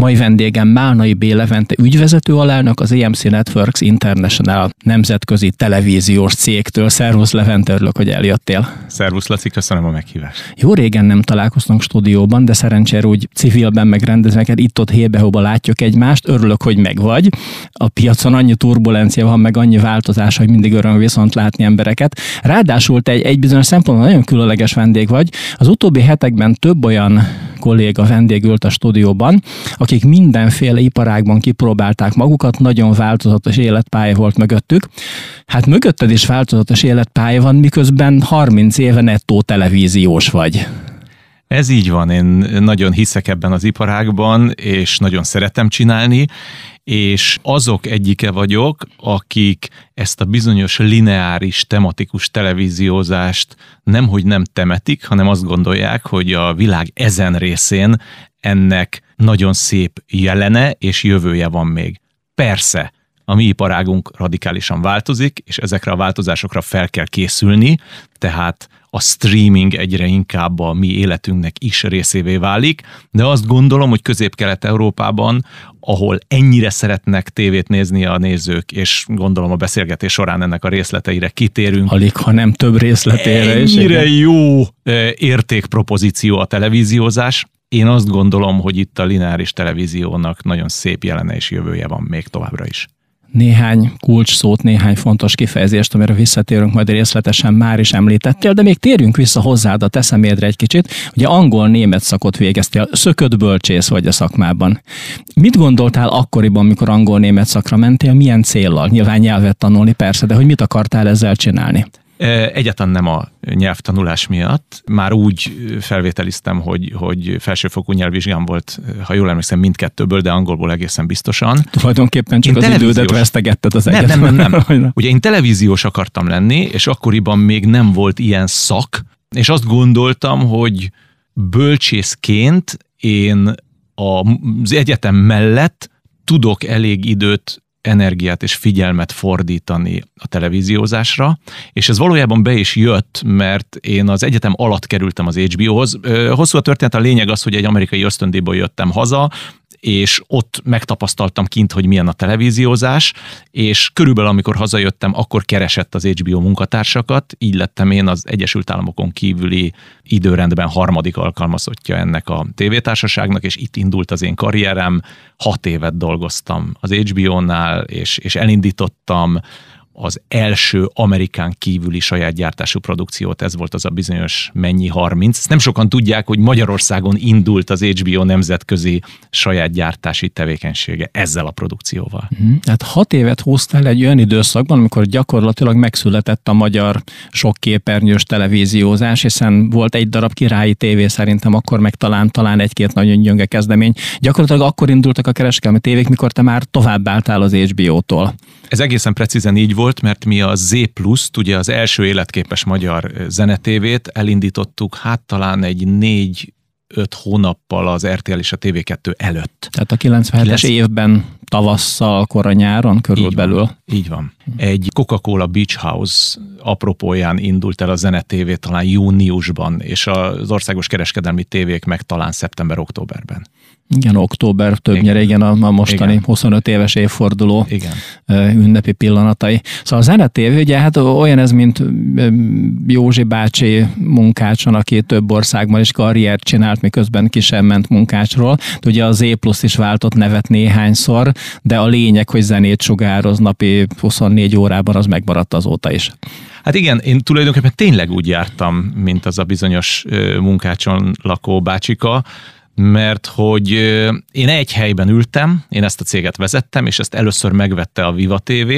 Mai vendégem Málnai B. Levente ügyvezető alelnök, az EMC Networks International nemzetközi televíziós cégtől. Szervusz Levente, örülök, hogy eljöttél. Szervusz Laci, köszönöm a meghívást. Jó régen nem találkoztunk stúdióban, de szerencsére úgy civilben megrendezveket itt-ott hébe látjuk egymást. Örülök, hogy megvagy. A piacon annyi turbulencia van, meg annyi változás, hogy mindig öröm viszont látni embereket. Ráadásul te egy, egy bizonyos szempontból nagyon különleges vendég vagy. Az utóbbi hetekben több olyan kolléga vendég ült a stúdióban, akik mindenféle iparágban kipróbálták magukat, nagyon változatos életpálya volt mögöttük. Hát mögötted is változatos életpálya van, miközben 30 éve nettó televíziós vagy. Ez így van, én nagyon hiszek ebben az iparágban, és nagyon szeretem csinálni, és azok egyike vagyok, akik ezt a bizonyos lineáris, tematikus televíziózást nemhogy nem temetik, hanem azt gondolják, hogy a világ ezen részén ennek nagyon szép jelene és jövője van még. Persze, a mi iparágunk radikálisan változik, és ezekre a változásokra fel kell készülni, tehát a streaming egyre inkább a mi életünknek is részévé válik, de azt gondolom, hogy Közép-Kelet-Európában, ahol ennyire szeretnek tévét nézni a nézők, és gondolom a beszélgetés során ennek a részleteire kitérünk. Alig, ha nem több részletére is. Ennyire jó értékpropozíció a televíziózás, én azt gondolom, hogy itt a lineáris televíziónak nagyon szép jelene és jövője van még továbbra is néhány kulcs szót, néhány fontos kifejezést, amire visszatérünk majd részletesen már is említettél, de még térjünk vissza hozzád a te személyedre egy kicsit. Ugye angol-német szakot végeztél, szökött bölcsész vagy a szakmában. Mit gondoltál akkoriban, mikor angol-német szakra mentél, milyen céllal? Nyilván nyelvet tanulni persze, de hogy mit akartál ezzel csinálni? Egyáltalán nem a nyelvtanulás miatt. Már úgy felvételiztem, hogy, hogy felsőfokú nyelvvizsgám volt, ha jól emlékszem, mindkettőből, de angolból egészen biztosan. Tulajdonképpen csak én az idődet vesztegetted az nem, Nem, nem, nem. Ugye én televíziós akartam lenni, és akkoriban még nem volt ilyen szak, és azt gondoltam, hogy bölcsészként én az egyetem mellett tudok elég időt energiát és figyelmet fordítani a televíziózásra, és ez valójában be is jött, mert én az egyetem alatt kerültem az HBO-hoz. Hosszú a történet, a lényeg az, hogy egy amerikai ösztöndíjból jöttem haza, és ott megtapasztaltam kint, hogy milyen a televíziózás, és körülbelül amikor hazajöttem, akkor keresett az HBO munkatársakat, így lettem én az Egyesült Államokon kívüli időrendben harmadik alkalmazottja ennek a tévétársaságnak, és itt indult az én karrierem, hat évet dolgoztam az HBO-nál, és, és elindítottam az első Amerikán kívüli saját gyártású produkciót, ez volt az a bizonyos mennyi 30. Ezt nem sokan tudják, hogy Magyarországon indult az HBO nemzetközi saját gyártási tevékenysége ezzel a produkcióval. Mm, hat évet hoztál egy olyan időszakban, amikor gyakorlatilag megszületett a magyar sok képernyős televíziózás, hiszen volt egy darab királyi tévé szerintem, akkor meg talán, talán egy-két nagyon gyönge kezdemény. Gyakorlatilag akkor indultak a kereskedelmi tévék, mikor te már továbbáltál az HBO-tól. Ez egészen precízen így volt, mert mi a Z Plus-t, ugye az első életképes magyar zenetévét elindítottuk, hát talán egy négy öt hónappal az RTL és a TV2 előtt. Tehát a 97-es Lesz... évben tavasszal, kora nyáron körülbelül. Így van. Így van. Egy Coca-Cola Beach House apropóján indult el a zenetévé talán júniusban, és az országos kereskedelmi tévék meg talán szeptember-októberben. Igen, október többnyire, igen, a, a mostani igen. 25 éves évforduló igen. ünnepi pillanatai. Szóval a zenetév, ugye hát olyan ez, mint Józsi bácsi munkácson, aki több országban is karriert csinált, miközben ki sem ment munkácsról. Ugye az E plusz is váltott nevet néhányszor, de a lényeg, hogy zenét sugároz napi 24 órában, az megmaradt azóta is. Hát igen, én tulajdonképpen tényleg úgy jártam, mint az a bizonyos munkácson lakó bácsika, mert hogy én egy helyben ültem, én ezt a céget vezettem, és ezt először megvette a Viva TV,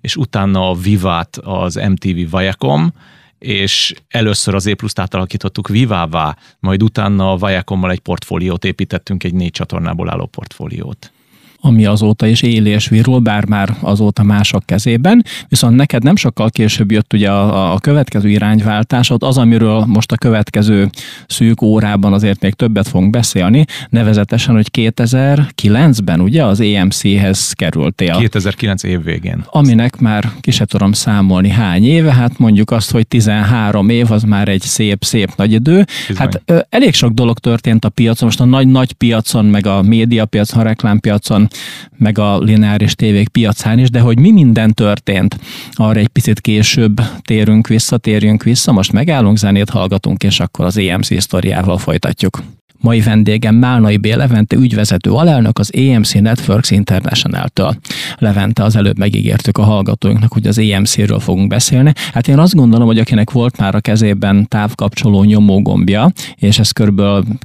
és utána a Vivát az MTV Viacom, és először az E-pluszt átalakítottuk Vivává, majd utána a Viacommal egy portfóliót építettünk, egy négy csatornából álló portfóliót. Ami azóta is él és virul, bár már azóta mások kezében, viszont neked nem sokkal később jött ugye a, a következő irányváltásod, az, amiről most a következő szűk órában azért még többet fogunk beszélni, nevezetesen, hogy 2009-ben ugye az EMC-hez kerültél. 2009 év végén. Aminek már ki se tudom számolni hány éve, hát mondjuk azt, hogy 13 év, az már egy szép-szép nagy idő. Bizony. Hát elég sok dolog történt a piacon, most a nagy-nagy piacon, meg a médiapiacon, a reklámpiacon, meg a lineáris tévék piacán is, de hogy mi minden történt, arra egy picit később térünk vissza, térjünk vissza, most megállunk, zenét hallgatunk, és akkor az EMC sztoriával folytatjuk. Mai vendégem Málnai B. Levente ügyvezető alelnök az EMC Networks International-től. Levente, az előbb megígértük a hallgatóinknak, hogy az EMC-ről fogunk beszélni. Hát én azt gondolom, hogy akinek volt már a kezében távkapcsoló nyomógombja, és ez kb.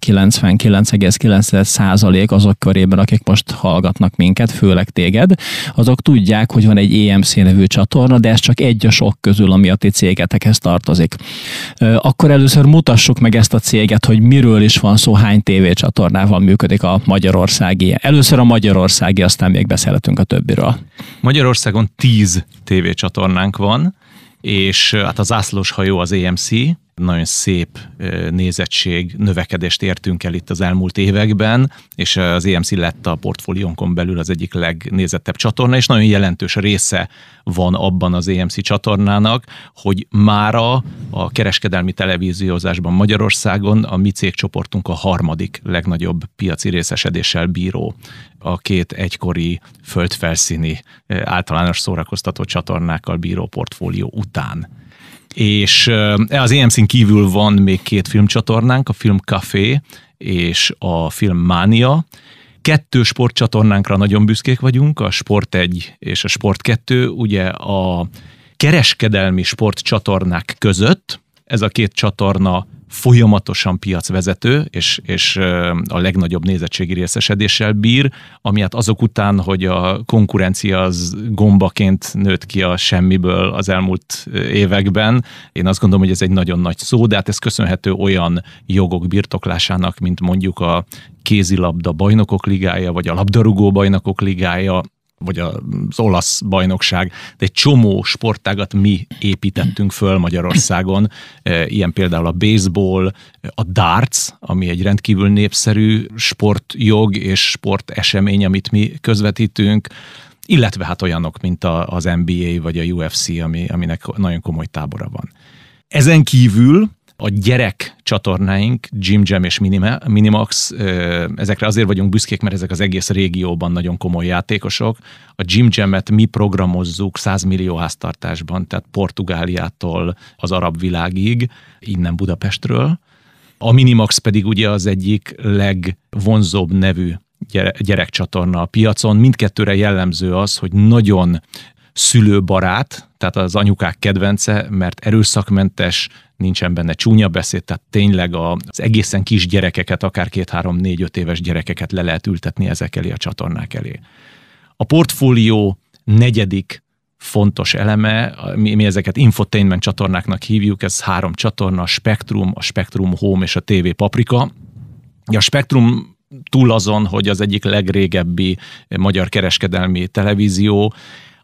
99,9 százalék azok körében, akik most hallgatnak minket, főleg téged, azok tudják, hogy van egy EMC nevű csatorna, de ez csak egy a sok közül, ami a ti cégetekhez tartozik. Akkor először mutassuk meg ezt a céget, hogy miről is van szó, hány tévécsatornával működik a magyarországi. Először a magyarországi, aztán még beszélhetünk a többiről. Magyarországon tíz tévécsatornánk van, és hát a zászlós hajó az EMC, nagyon szép nézettség, növekedést értünk el itt az elmúlt években, és az EMC lett a portfóliónkon belül az egyik legnézettebb csatorna, és nagyon jelentős része van abban az EMC csatornának, hogy mára a kereskedelmi televíziózásban Magyarországon a mi cégcsoportunk a harmadik legnagyobb piaci részesedéssel bíró a két egykori földfelszíni általános szórakoztató csatornákkal bíró portfólió után és az EMC-n kívül van még két filmcsatornánk, a Film Café és a Film Mania. Kettő sportcsatornánkra nagyon büszkék vagyunk, a Sport 1 és a Sport 2, ugye a kereskedelmi sportcsatornák között ez a két csatorna folyamatosan piacvezető, és, és a legnagyobb nézettségi részesedéssel bír, ami hát azok után, hogy a konkurencia az gombaként nőtt ki a semmiből az elmúlt években, én azt gondolom, hogy ez egy nagyon nagy szó, de hát ez köszönhető olyan jogok birtoklásának, mint mondjuk a kézilabda bajnokok ligája, vagy a labdarúgó bajnokok ligája, vagy az olasz bajnokság, de egy csomó sportágat mi építettünk föl Magyarországon, e, ilyen például a baseball, a darts, ami egy rendkívül népszerű sportjog és sportesemény, amit mi közvetítünk, illetve hát olyanok, mint az NBA vagy a UFC, ami, aminek nagyon komoly tábora van. Ezen kívül a gyerek csatornáink, Jim Jam és Minimax, ezekre azért vagyunk büszkék, mert ezek az egész régióban nagyon komoly játékosok. A Jim Jam-et mi programozzuk 100 millió háztartásban, tehát Portugáliától az arab világig, innen Budapestről. A Minimax pedig ugye az egyik legvonzóbb nevű gyerekcsatorna a piacon. Mindkettőre jellemző az, hogy nagyon szülőbarát, tehát az anyukák kedvence, mert erőszakmentes, nincsen benne csúnya beszéd, tehát tényleg az egészen kis gyerekeket, akár két-három-négy-öt éves gyerekeket le lehet ültetni ezek elé a csatornák elé. A portfólió negyedik fontos eleme, mi, mi ezeket infotainment csatornáknak hívjuk, ez három csatorna, a Spectrum, a Spectrum Home és a TV Paprika. A Spectrum túl azon, hogy az egyik legrégebbi magyar kereskedelmi televízió,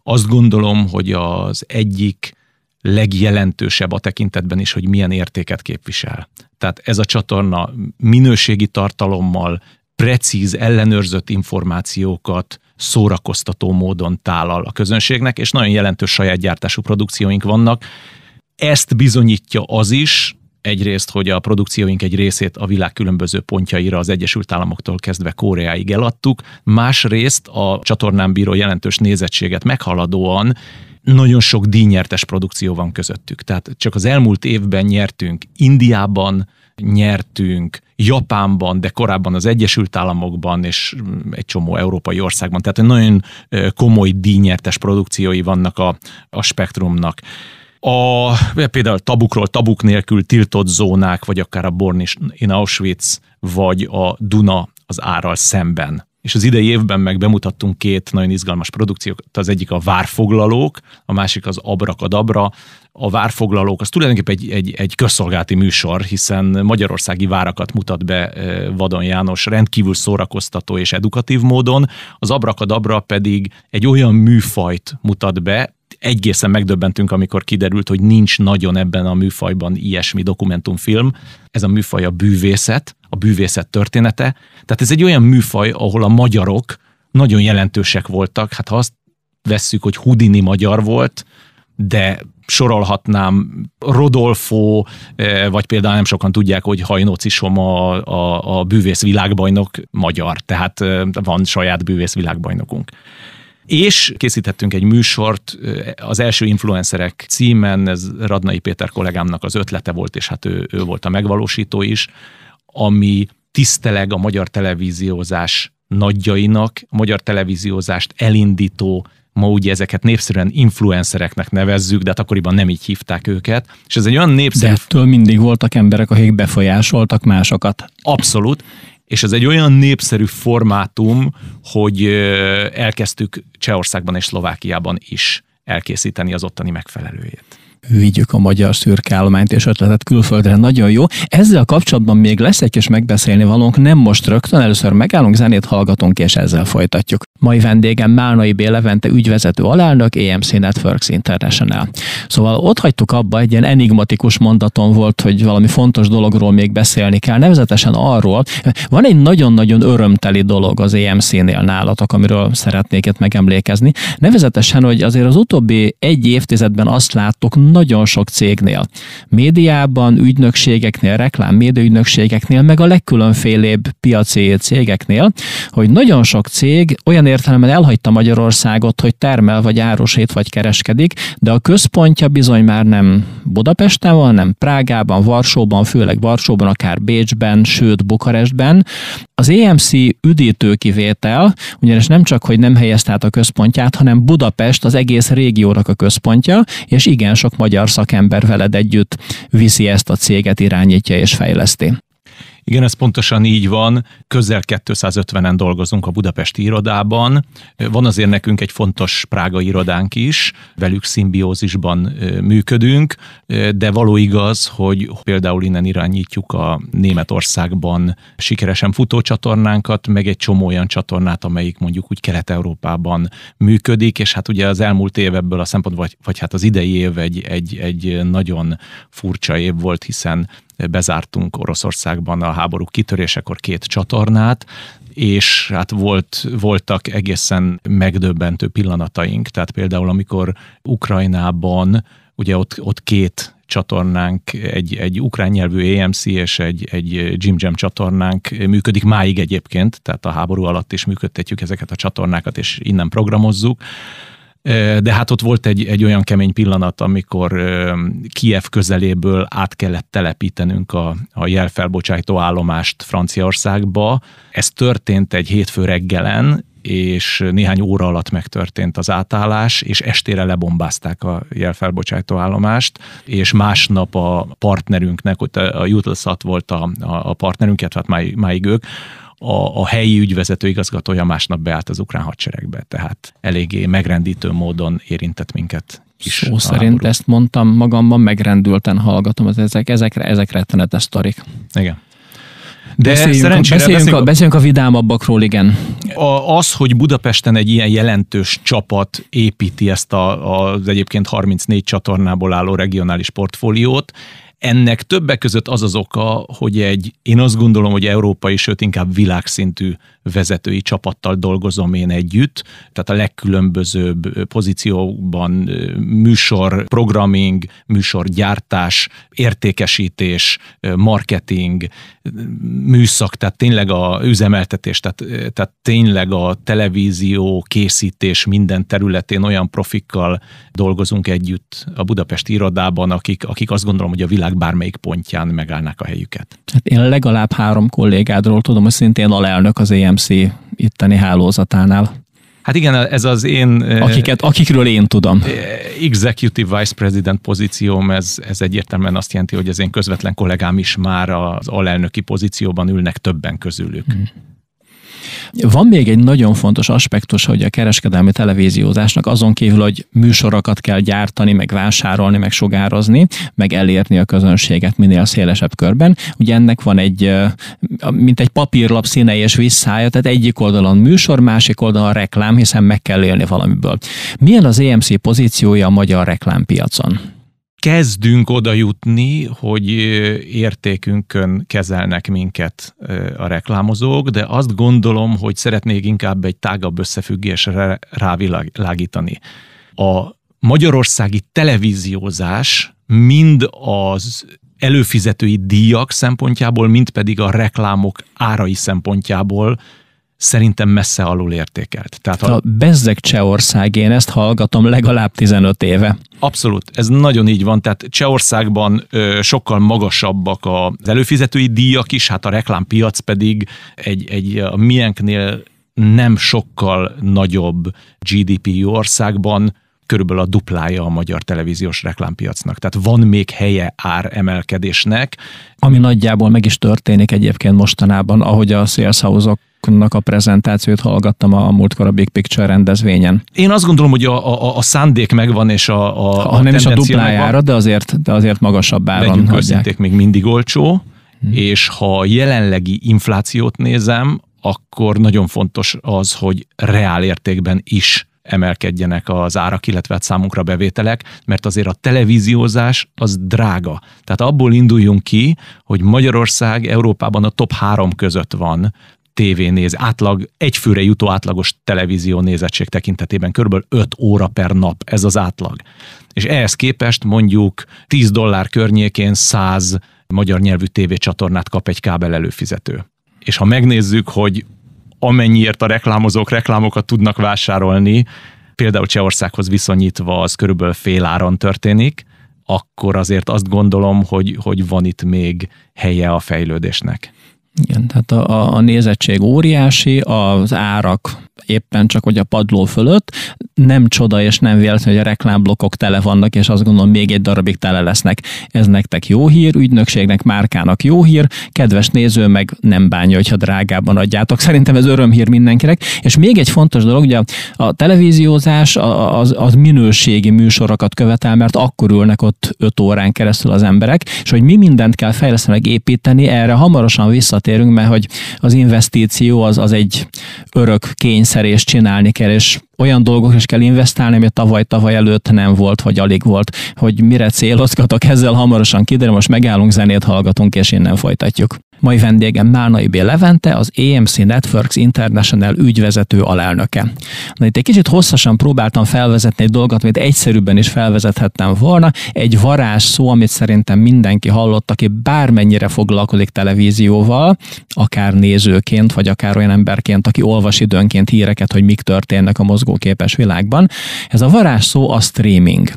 azt gondolom, hogy az egyik legjelentősebb a tekintetben is, hogy milyen értéket képvisel. Tehát ez a csatorna minőségi tartalommal, precíz, ellenőrzött információkat szórakoztató módon tálal a közönségnek, és nagyon jelentős saját gyártású produkcióink vannak. Ezt bizonyítja az is, egyrészt, hogy a produkcióink egy részét a világ különböző pontjaira az Egyesült Államoktól kezdve Koreáig eladtuk, másrészt a csatornán bíró jelentős nézettséget meghaladóan nagyon sok díjnyertes produkció van közöttük. Tehát csak az elmúlt évben nyertünk Indiában, nyertünk Japánban, de korábban az Egyesült Államokban és egy csomó európai országban. Tehát nagyon komoly díjnyertes produkciói vannak a, a spektrumnak. A, például tabukról tabuk nélkül tiltott zónák, vagy akár a Born in Auschwitz, vagy a Duna az árral szemben és az idei évben meg bemutattunk két nagyon izgalmas produkciót. Az egyik a Várfoglalók, a másik az Abrakadabra. A Várfoglalók az tulajdonképpen egy, egy, egy közszolgálati műsor, hiszen magyarországi várakat mutat be Vadon János rendkívül szórakoztató és edukatív módon. Az Abrakadabra pedig egy olyan műfajt mutat be, egészen megdöbbentünk, amikor kiderült, hogy nincs nagyon ebben a műfajban ilyesmi dokumentumfilm. Ez a műfaj a bűvészet, a bűvészet története. Tehát ez egy olyan műfaj, ahol a magyarok nagyon jelentősek voltak. Hát ha azt vesszük, hogy Houdini magyar volt, de sorolhatnám Rodolfo, eh, vagy például nem sokan tudják, hogy Hajnóci Soma a, a, a bűvész világbajnok magyar, tehát eh, van saját bűvész világbajnokunk. És készítettünk egy műsort, az első influencerek címen, ez Radnai Péter kollégámnak az ötlete volt, és hát ő, ő volt a megvalósító is, ami tiszteleg a magyar televíziózás nagyjainak, a magyar televíziózást elindító ma ugye ezeket népszerűen influencereknek nevezzük, de hát akkoriban nem így hívták őket. És ez egy olyan népszerű... De ettől mindig voltak emberek, akik befolyásoltak másokat. Abszolút és ez egy olyan népszerű formátum, hogy elkezdtük Csehországban és Szlovákiában is elkészíteni az ottani megfelelőjét vigyük a magyar szürkállományt és ötletet külföldre. Nagyon jó. Ezzel kapcsolatban még lesz egy kis megbeszélni valónk, nem most rögtön, először megállunk, zenét hallgatunk, és ezzel folytatjuk. Mai vendégem Málnai B. Levente ügyvezető alelnök, EMC Networks International. Szóval ott hagytuk abba, egy ilyen enigmatikus mondaton volt, hogy valami fontos dologról még beszélni kell, nevezetesen arról, van egy nagyon-nagyon örömteli dolog az EMC-nél nálatok, amiről szeretnék itt megemlékezni, nevezetesen, hogy azért az utóbbi egy évtizedben azt láttuk nagyon sok cégnél, médiában, ügynökségeknél, reklám ügynökségeknél, meg a legkülönfélébb piaci cégeknél, hogy nagyon sok cég olyan értelemben elhagyta Magyarországot, hogy termel, vagy árusít, vagy kereskedik, de a központja bizony már nem Budapesten van, nem Prágában, Varsóban, főleg Varsóban, akár Bécsben, sőt Bukarestben. Az EMC üdítőkivétel, ugyanis nem csak, hogy nem helyezte át a központját, hanem Budapest az egész régiónak a központja, és igen sok magyar szakember veled együtt viszi ezt a céget, irányítja és fejleszti. Igen, ez pontosan így van. Közel 250-en dolgozunk a budapesti irodában. Van azért nekünk egy fontos prága irodánk is, velük szimbiózisban működünk, de való igaz, hogy például innen irányítjuk a Németországban sikeresen futó csatornánkat, meg egy csomó olyan csatornát, amelyik mondjuk úgy Kelet-Európában működik, és hát ugye az elmúlt év ebből a szempontból, vagy, vagy hát az idei év egy, egy, egy nagyon furcsa év volt, hiszen bezártunk Oroszországban a háború kitörésekor két csatornát, és hát volt, voltak egészen megdöbbentő pillanataink. Tehát például, amikor Ukrajnában, ugye ott, ott két csatornánk, egy, egy ukrán nyelvű EMC és egy, egy Jim Jam csatornánk működik máig egyébként, tehát a háború alatt is működtetjük ezeket a csatornákat, és innen programozzuk de hát ott volt egy, egy olyan kemény pillanat, amikor Kiev közeléből át kellett telepítenünk a, a jelfelbocsájtó állomást Franciaországba. Ez történt egy hétfő reggelen, és néhány óra alatt megtörtént az átállás, és estére lebombázták a jelfelbocsájtó állomást, és másnap a partnerünknek, ott a Jutelsat volt a, a partnerünk, tehát máig, máig ők, a, a helyi ügyvezető igazgatója másnap beállt az ukrán hadseregbe, tehát eléggé megrendítő módon érintett minket is. Szó szerint háború. ezt mondtam magamban, megrendülten hallgatom, az ezek, ezekre, ezek rettenetes sztorik. Igen. De beszéljünk, beszéljünk, beszéljünk, a, beszéljünk a vidámabbakról, igen. A, az, hogy Budapesten egy ilyen jelentős csapat építi ezt a, az egyébként 34 csatornából álló regionális portfóliót, ennek többek között az az oka, hogy egy, én azt gondolom, hogy európai, sőt inkább világszintű vezetői csapattal dolgozom én együtt, tehát a legkülönbözőbb pozíciókban műsor, programming, műsorgyártás, értékesítés, marketing, műszak, tehát tényleg a üzemeltetés, tehát, tehát tényleg a televízió készítés minden területén olyan profikkal dolgozunk együtt a budapesti irodában, akik, akik azt gondolom, hogy a világ bármelyik pontján megállnák a helyüket. Hát én legalább három kollégádról tudom, hogy szintén alelnök az EMC itteni hálózatánál. Hát igen, ez az én... Akiket, akikről én tudom. Executive Vice President pozícióm, ez, ez egyértelműen azt jelenti, hogy az én közvetlen kollégám is már az alelnöki pozícióban ülnek többen közülük. Hmm. Van még egy nagyon fontos aspektus, hogy a kereskedelmi televíziózásnak azon kívül, hogy műsorokat kell gyártani, meg vásárolni, meg sugározni, meg elérni a közönséget minél szélesebb körben. Ugye ennek van egy, mint egy papírlap színe és visszája, tehát egyik oldalon műsor, másik oldalon reklám, hiszen meg kell élni valamiből. Milyen az EMC pozíciója a magyar reklámpiacon? Kezdünk oda jutni, hogy értékünkön kezelnek minket a reklámozók, de azt gondolom, hogy szeretnék inkább egy tágabb összefüggésre rávilágítani. A magyarországi televíziózás mind az előfizetői díjak szempontjából, mind pedig a reklámok árai szempontjából szerintem messze alul értékelt. Tehát a, a Bezzeg Csehország, én ezt hallgatom legalább 15 éve. Abszolút, ez nagyon így van, tehát Csehországban ö, sokkal magasabbak az előfizetői díjak is, hát a reklámpiac pedig egy, egy a miénknél nem sokkal nagyobb GDP országban körülbelül a duplája a magyar televíziós reklámpiacnak. Tehát van még helye ár emelkedésnek. Ami nagyjából meg is történik egyébként mostanában, ahogy a sales a prezentációt hallgattam a múltkor a Big Picture rendezvényen. Én azt gondolom, hogy a, a, a szándék megvan, és a, a, ha a nem is a duplájára, megvan. de azért, de azért magasabb áron Legyünk őszinték, még mindig olcsó, hmm. és ha jelenlegi inflációt nézem, akkor nagyon fontos az, hogy reál értékben is emelkedjenek az árak, illetve hát számunkra bevételek, mert azért a televíziózás az drága. Tehát abból induljunk ki, hogy Magyarország Európában a top három között van tévénéz, átlag, egyfőre jutó átlagos televízió nézettség tekintetében kb. 5 óra per nap, ez az átlag. És ehhez képest mondjuk 10 dollár környékén 100 magyar nyelvű tévécsatornát kap egy kábel előfizető. És ha megnézzük, hogy amennyiért a reklámozók reklámokat tudnak vásárolni, például Csehországhoz viszonyítva az körülbelül fél áron történik, akkor azért azt gondolom, hogy, hogy van itt még helye a fejlődésnek. Igen, tehát a, a nézettség óriási, az árak éppen csak hogy a padló fölött. Nem csoda és nem véletlen, hogy a reklámblokkok tele vannak, és azt gondolom még egy darabig tele lesznek. Ez nektek jó hír, ügynökségnek, márkának jó hír, kedves néző meg nem bánja, hogyha drágában adjátok. Szerintem ez örömhír mindenkinek. És még egy fontos dolog, ugye a, televíziózás az, az minőségi műsorokat követel, mert akkor ülnek ott 5 órán keresztül az emberek, és hogy mi mindent kell fejleszteni, meg építeni, erre hamarosan visszatérünk, mert hogy az investíció az, az egy örök kényszer és csinálni kell, és olyan dolgok is kell investálni, ami tavaly-tavaly előtt nem volt, vagy alig volt, hogy mire célozgatok, ezzel hamarosan kiderül, most megállunk, zenét hallgatunk, és innen folytatjuk. Mai vendégem Málnai B. Levente, az AMC Networks International ügyvezető alelnöke. Na itt egy kicsit hosszasan próbáltam felvezetni egy dolgot, amit egyszerűbben is felvezethettem volna. Egy varázs szó, amit szerintem mindenki hallott, aki bármennyire foglalkozik televízióval, akár nézőként, vagy akár olyan emberként, aki olvas időnként híreket, hogy mik történnek a mozgóképes világban. Ez a varázs szó a streaming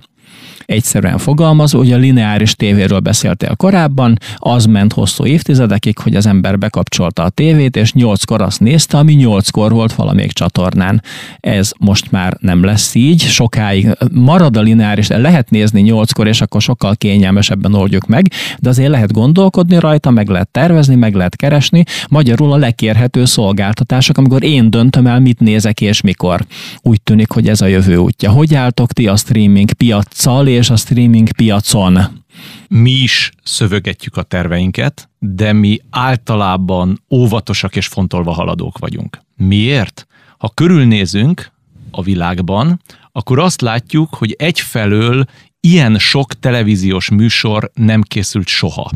egyszerűen fogalmazva, ugye a lineáris tévéről beszéltél korábban, az ment hosszú évtizedekig, hogy az ember bekapcsolta a tévét, és nyolckor azt nézte, ami nyolckor volt valamelyik csatornán. Ez most már nem lesz így, sokáig marad a lineáris, lehet nézni nyolckor, és akkor sokkal kényelmesebben oldjuk meg, de azért lehet gondolkodni rajta, meg lehet tervezni, meg lehet keresni, magyarul a lekérhető szolgáltatások, amikor én döntöm el, mit nézek és mikor. Úgy tűnik, hogy ez a jövő útja. Hogy álltok ti a streaming piaccal, és a streaming piacon? Mi is szövegetjük a terveinket, de mi általában óvatosak és fontolva haladók vagyunk. Miért? Ha körülnézünk a világban, akkor azt látjuk, hogy egyfelől ilyen sok televíziós műsor nem készült soha.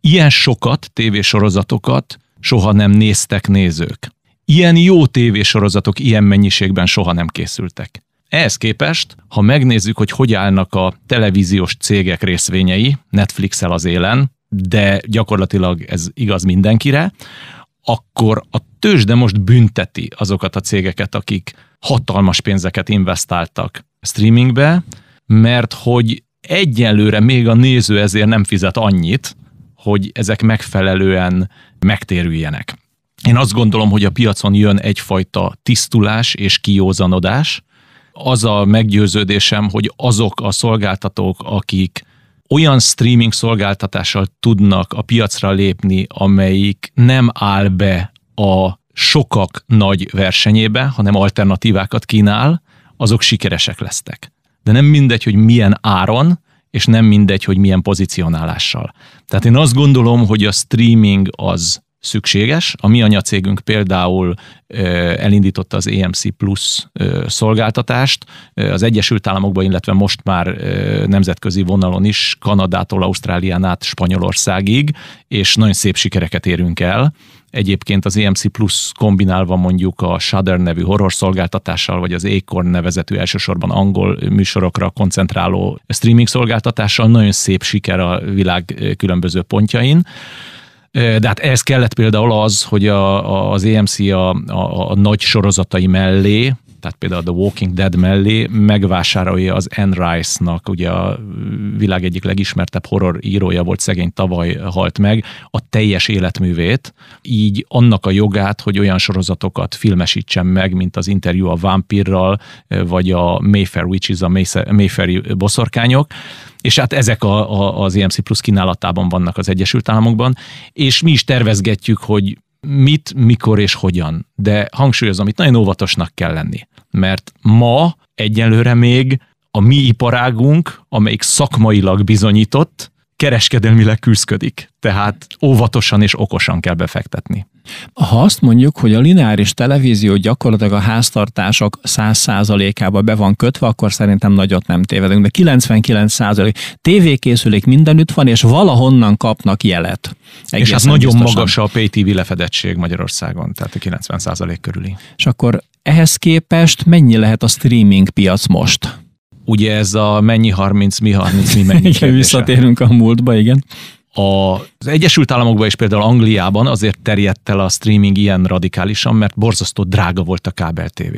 Ilyen sokat tévésorozatokat soha nem néztek nézők. Ilyen jó tévésorozatok ilyen mennyiségben soha nem készültek. Ehhez képest, ha megnézzük, hogy hogy állnak a televíziós cégek részvényei, Netflix-el az élen, de gyakorlatilag ez igaz mindenkire, akkor a tőzsde most bünteti azokat a cégeket, akik hatalmas pénzeket investáltak streamingbe, mert hogy egyelőre még a néző ezért nem fizet annyit, hogy ezek megfelelően megtérüljenek. Én azt gondolom, hogy a piacon jön egyfajta tisztulás és kiózanodás, az a meggyőződésem, hogy azok a szolgáltatók, akik olyan streaming szolgáltatással tudnak a piacra lépni, amelyik nem áll be a sokak nagy versenyébe, hanem alternatívákat kínál, azok sikeresek lesznek. De nem mindegy, hogy milyen áron, és nem mindegy, hogy milyen pozicionálással. Tehát én azt gondolom, hogy a streaming az szükséges. A mi anyacégünk például elindította az EMC Plus szolgáltatást az Egyesült Államokban, illetve most már nemzetközi vonalon is, Kanadától, Ausztrálián át Spanyolországig, és nagyon szép sikereket érünk el. Egyébként az EMC Plus kombinálva mondjuk a Shudder nevű horror szolgáltatással, vagy az Acorn nevezetű elsősorban angol műsorokra koncentráló streaming szolgáltatással nagyon szép siker a világ különböző pontjain. De hát ehhez kellett például az, hogy a, a, az EMC a, a, a nagy sorozatai mellé, tehát például a The Walking Dead mellé megvásárolja az Anne Rice-nak, ugye a világ egyik legismertebb horror írója volt, szegény tavaly halt meg, a teljes életművét, így annak a jogát, hogy olyan sorozatokat filmesítsen meg, mint az interjú a vámpírral, vagy a Mayfair Witches, a Mayfairi boszorkányok, és hát ezek a, a, az EMC Plus kínálatában vannak az Egyesült Államokban, és mi is tervezgetjük, hogy mit, mikor és hogyan. De hangsúlyozom, itt nagyon óvatosnak kell lenni, mert ma egyelőre még a mi iparágunk, amelyik szakmailag bizonyított, kereskedelmileg küzdködik. Tehát óvatosan és okosan kell befektetni. Ha azt mondjuk, hogy a lineáris televízió gyakorlatilag a háztartások 100%-ába be van kötve, akkor szerintem nagyot nem tévedünk, de 99% tévékészülék mindenütt van, és valahonnan kapnak jelet. Egészen és hát nagyon biztosan. magas a pay TV lefedettség Magyarországon, tehát a 90% körüli. És akkor ehhez képest mennyi lehet a streaming piac most? Ugye ez a mennyi 30, mi 30, mi mennyi Igen, visszatérünk a múltba, igen. Az Egyesült Államokban és például Angliában azért terjedt el a streaming ilyen radikálisan, mert borzasztó drága volt a kábel TV.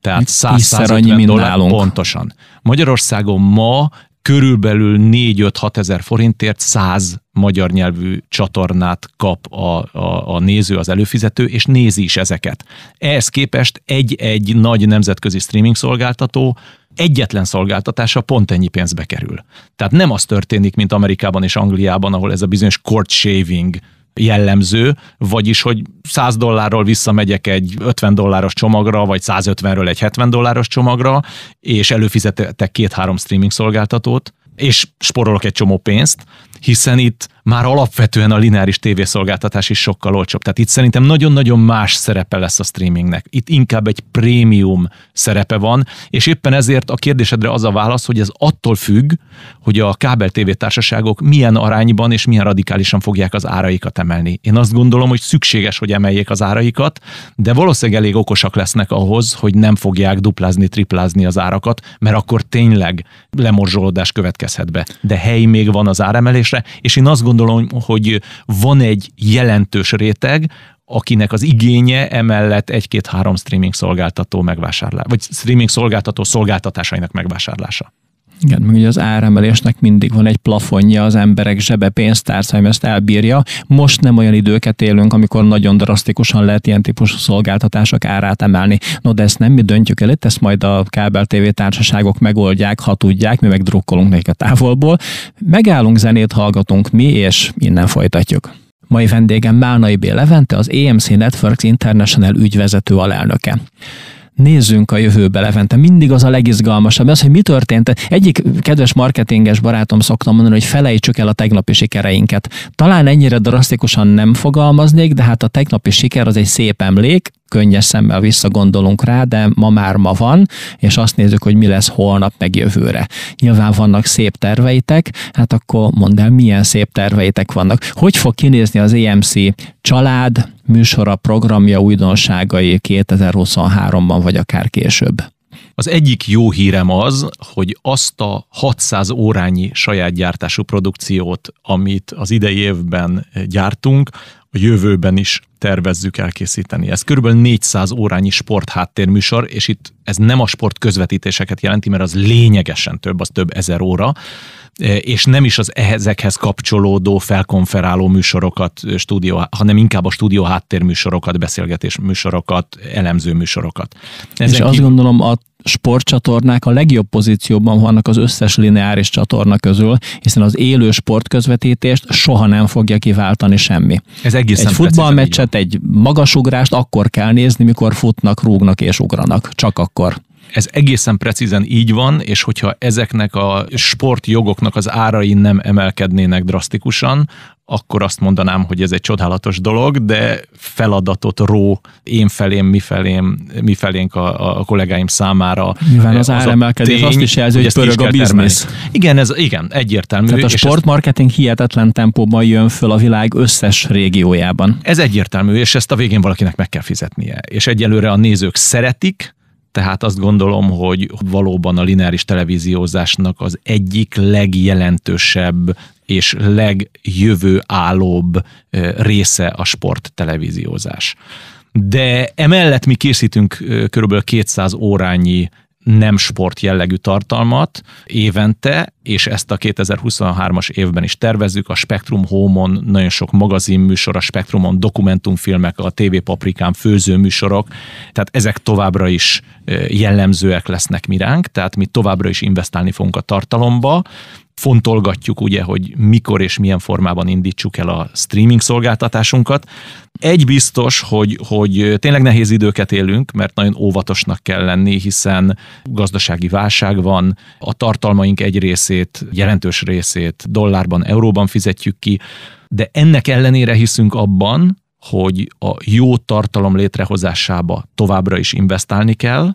Tehát 100-150 dollár nálunk. pontosan. Magyarországon ma körülbelül 4-5-6 ezer forintért 100 magyar nyelvű csatornát kap a, a, a néző, az előfizető, és nézi is ezeket. Ehhez képest egy-egy nagy nemzetközi streaming szolgáltató egyetlen szolgáltatása pont ennyi pénzbe kerül. Tehát nem az történik, mint Amerikában és Angliában, ahol ez a bizonyos court shaving jellemző, vagyis, hogy 100 dollárról visszamegyek egy 50 dolláros csomagra, vagy 150-ről egy 70 dolláros csomagra, és előfizetek két-három streaming szolgáltatót, és sporolok egy csomó pénzt, hiszen itt már alapvetően a lineáris tévészolgáltatás is sokkal olcsóbb. Tehát itt szerintem nagyon-nagyon más szerepe lesz a streamingnek. Itt inkább egy prémium szerepe van, és éppen ezért a kérdésedre az a válasz, hogy ez attól függ, hogy a kábel társaságok milyen arányban és milyen radikálisan fogják az áraikat emelni. Én azt gondolom, hogy szükséges, hogy emeljék az áraikat, de valószínűleg elég okosak lesznek ahhoz, hogy nem fogják duplázni, triplázni az árakat, mert akkor tényleg lemorzsolódás következhet be. De hely még van az áremelésre, és én azt gondolom, hogy van egy jelentős réteg, akinek az igénye emellett egy-két-három streaming szolgáltató megvásárlása, vagy streaming szolgáltató szolgáltatásainak megvásárlása. Igen, meg ugye az áremelésnek mindig van egy plafonja, az emberek zsebe pénztárcáim ezt elbírja. Most nem olyan időket élünk, amikor nagyon drasztikusan lehet ilyen típusú szolgáltatások árát emelni. No, de ezt nem mi döntjük el itt, ezt majd a kábel TV társaságok megoldják, ha tudják, mi meg drukkolunk nekik a távolból. Megállunk, zenét hallgatunk mi, és innen folytatjuk. Mai vendégem Málnai B. Levente, az EMC Networks International ügyvezető alelnöke nézzünk a jövőbe Levente. Mindig az a legizgalmasabb, az, hogy mi történt. Egyik kedves marketinges barátom szoktam mondani, hogy felejtsük el a tegnapi sikereinket. Talán ennyire drasztikusan nem fogalmaznék, de hát a tegnapi siker az egy szép emlék, könnyes szemmel visszagondolunk rá, de ma már ma van, és azt nézzük, hogy mi lesz holnap meg jövőre. Nyilván vannak szép terveitek, hát akkor mondd el, milyen szép terveitek vannak. Hogy fog kinézni az EMC család, műsora, programja, újdonságai 2023-ban, vagy akár később? Az egyik jó hírem az, hogy azt a 600 órányi saját gyártású produkciót, amit az idei évben gyártunk, a jövőben is tervezzük elkészíteni. Ez körülbelül 400 órányi sportháttérműsor, és itt ez nem a sport közvetítéseket jelenti, mert az lényegesen több, az több ezer óra, és nem is az ezekhez kapcsolódó, felkonferáló műsorokat, stúdió, hanem inkább a stúdió háttérműsorokat, beszélgetés műsorokat, elemző műsorokat. Ezen és azt gondolom, a sportcsatornák a legjobb pozícióban vannak az összes lineáris csatorna közül, hiszen az élő sportközvetítést soha nem fogja kiváltani semmi. Ez egészen Egy futballmeccset, egy magasugrást akkor kell nézni, mikor futnak, rúgnak és ugranak. Csak akkor. Ez egészen precízen így van, és hogyha ezeknek a sportjogoknak az árai nem emelkednének drasztikusan, akkor azt mondanám, hogy ez egy csodálatos dolog, de feladatot ró én felém, mi felém, mi felénk a, a kollégáim számára. Nyilván az, az áremelkedés tény, azt is jelzi, hogy pörög a biznisz. Igen, ez igen, egyértelmű. Tehát a sportmarketing hihetetlen tempóban jön föl a világ összes régiójában. Ez egyértelmű, és ezt a végén valakinek meg kell fizetnie. És egyelőre a nézők szeretik, tehát azt gondolom, hogy valóban a lineáris televíziózásnak az egyik legjelentősebb és legjövő állóbb része a sporttelevíziózás. De emellett mi készítünk kb. 200 órányi nem sport jellegű tartalmat évente, és ezt a 2023-as évben is tervezzük. A Spektrum Home-on nagyon sok magazinműsor, a Spektrumon dokumentumfilmek, a TV Paprikán főzőműsorok, tehát ezek továbbra is jellemzőek lesznek miránk, tehát mi továbbra is investálni fogunk a tartalomba, fontolgatjuk ugye, hogy mikor és milyen formában indítsuk el a streaming szolgáltatásunkat. Egy biztos, hogy, hogy tényleg nehéz időket élünk, mert nagyon óvatosnak kell lenni, hiszen gazdasági válság van, a tartalmaink egy részét, jelentős részét dollárban, euróban fizetjük ki, de ennek ellenére hiszünk abban, hogy a jó tartalom létrehozásába továbbra is investálni kell,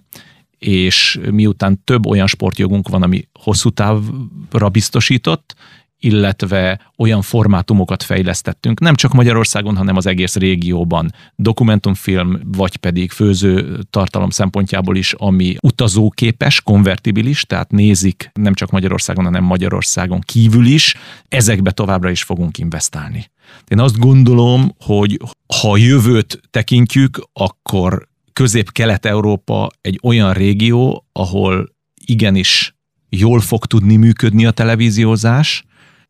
és miután több olyan sportjogunk van, ami hosszú távra biztosított, illetve olyan formátumokat fejlesztettünk, nem csak Magyarországon, hanem az egész régióban, dokumentumfilm, vagy pedig főző tartalom szempontjából is, ami utazóképes, konvertibilis, tehát nézik nem csak Magyarországon, hanem Magyarországon kívül is, ezekbe továbbra is fogunk investálni. Én azt gondolom, hogy ha a jövőt tekintjük, akkor Közép-Kelet-Európa egy olyan régió, ahol igenis jól fog tudni működni a televíziózás,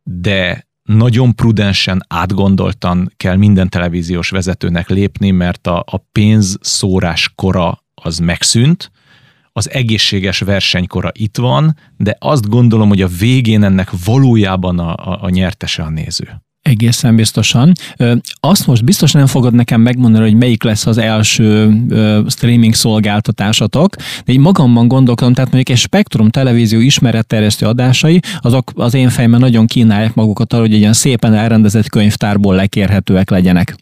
de nagyon prudensen, átgondoltan kell minden televíziós vezetőnek lépni, mert a, a pénzszórás kora az megszűnt, az egészséges versenykora itt van, de azt gondolom, hogy a végén ennek valójában a, a, a nyertese a néző. Egészen biztosan. Azt most biztos nem fogod nekem megmondani, hogy melyik lesz az első streaming szolgáltatásatok, de így magamban gondolkodom, tehát mondjuk egy Spektrum televízió ismeretterjesztő adásai, azok az én fejemben nagyon kínálják magukat arra, hogy egy ilyen szépen elrendezett könyvtárból lekérhetőek legyenek.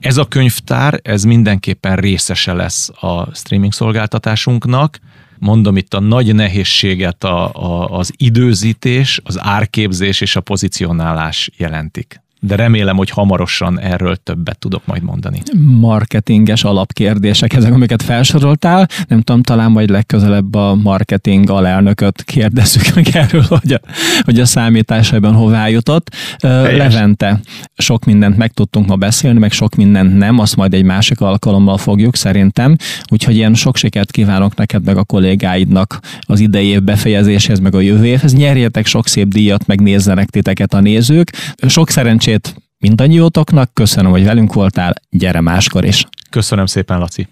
Ez a könyvtár, ez mindenképpen részese lesz a streaming szolgáltatásunknak, mondom itt a nagy nehézséget a, a, az időzítés, az árképzés és a pozicionálás jelentik de remélem, hogy hamarosan erről többet tudok majd mondani. Marketinges alapkérdések, ezek, amiket felsoroltál. Nem tudom, talán majd legközelebb a marketing alelnököt kérdezzük meg erről, hogy a, hogy a számításában hová jutott. Helyes. Levente, sok mindent meg tudtunk ma beszélni, meg sok mindent nem, azt majd egy másik alkalommal fogjuk szerintem. Úgyhogy ilyen sok sikert kívánok neked, meg a kollégáidnak az idei év befejezéshez, meg a jövő évhez. Nyerjetek sok szép díjat, meg nézzenek titeket a nézők. Sok szerencsét szerencsét mindannyiótoknak, köszönöm, hogy velünk voltál, gyere máskor is. Köszönöm szépen, Laci.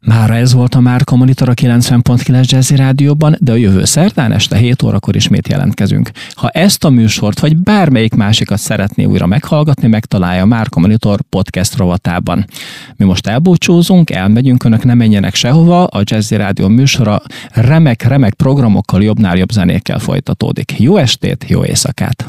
Mára ez volt a Márka Monitor a 90.9 Jazzy Rádióban, de a jövő szerdán este 7 órakor ismét jelentkezünk. Ha ezt a műsort, vagy bármelyik másikat szeretné újra meghallgatni, megtalálja a Márka Monitor podcast rovatában. Mi most elbúcsúzunk, elmegyünk, önök nem menjenek sehova, a Jazzy Rádió műsora remek-remek programokkal, jobbnál jobb zenékkel folytatódik. Jó estét, jó éjszakát!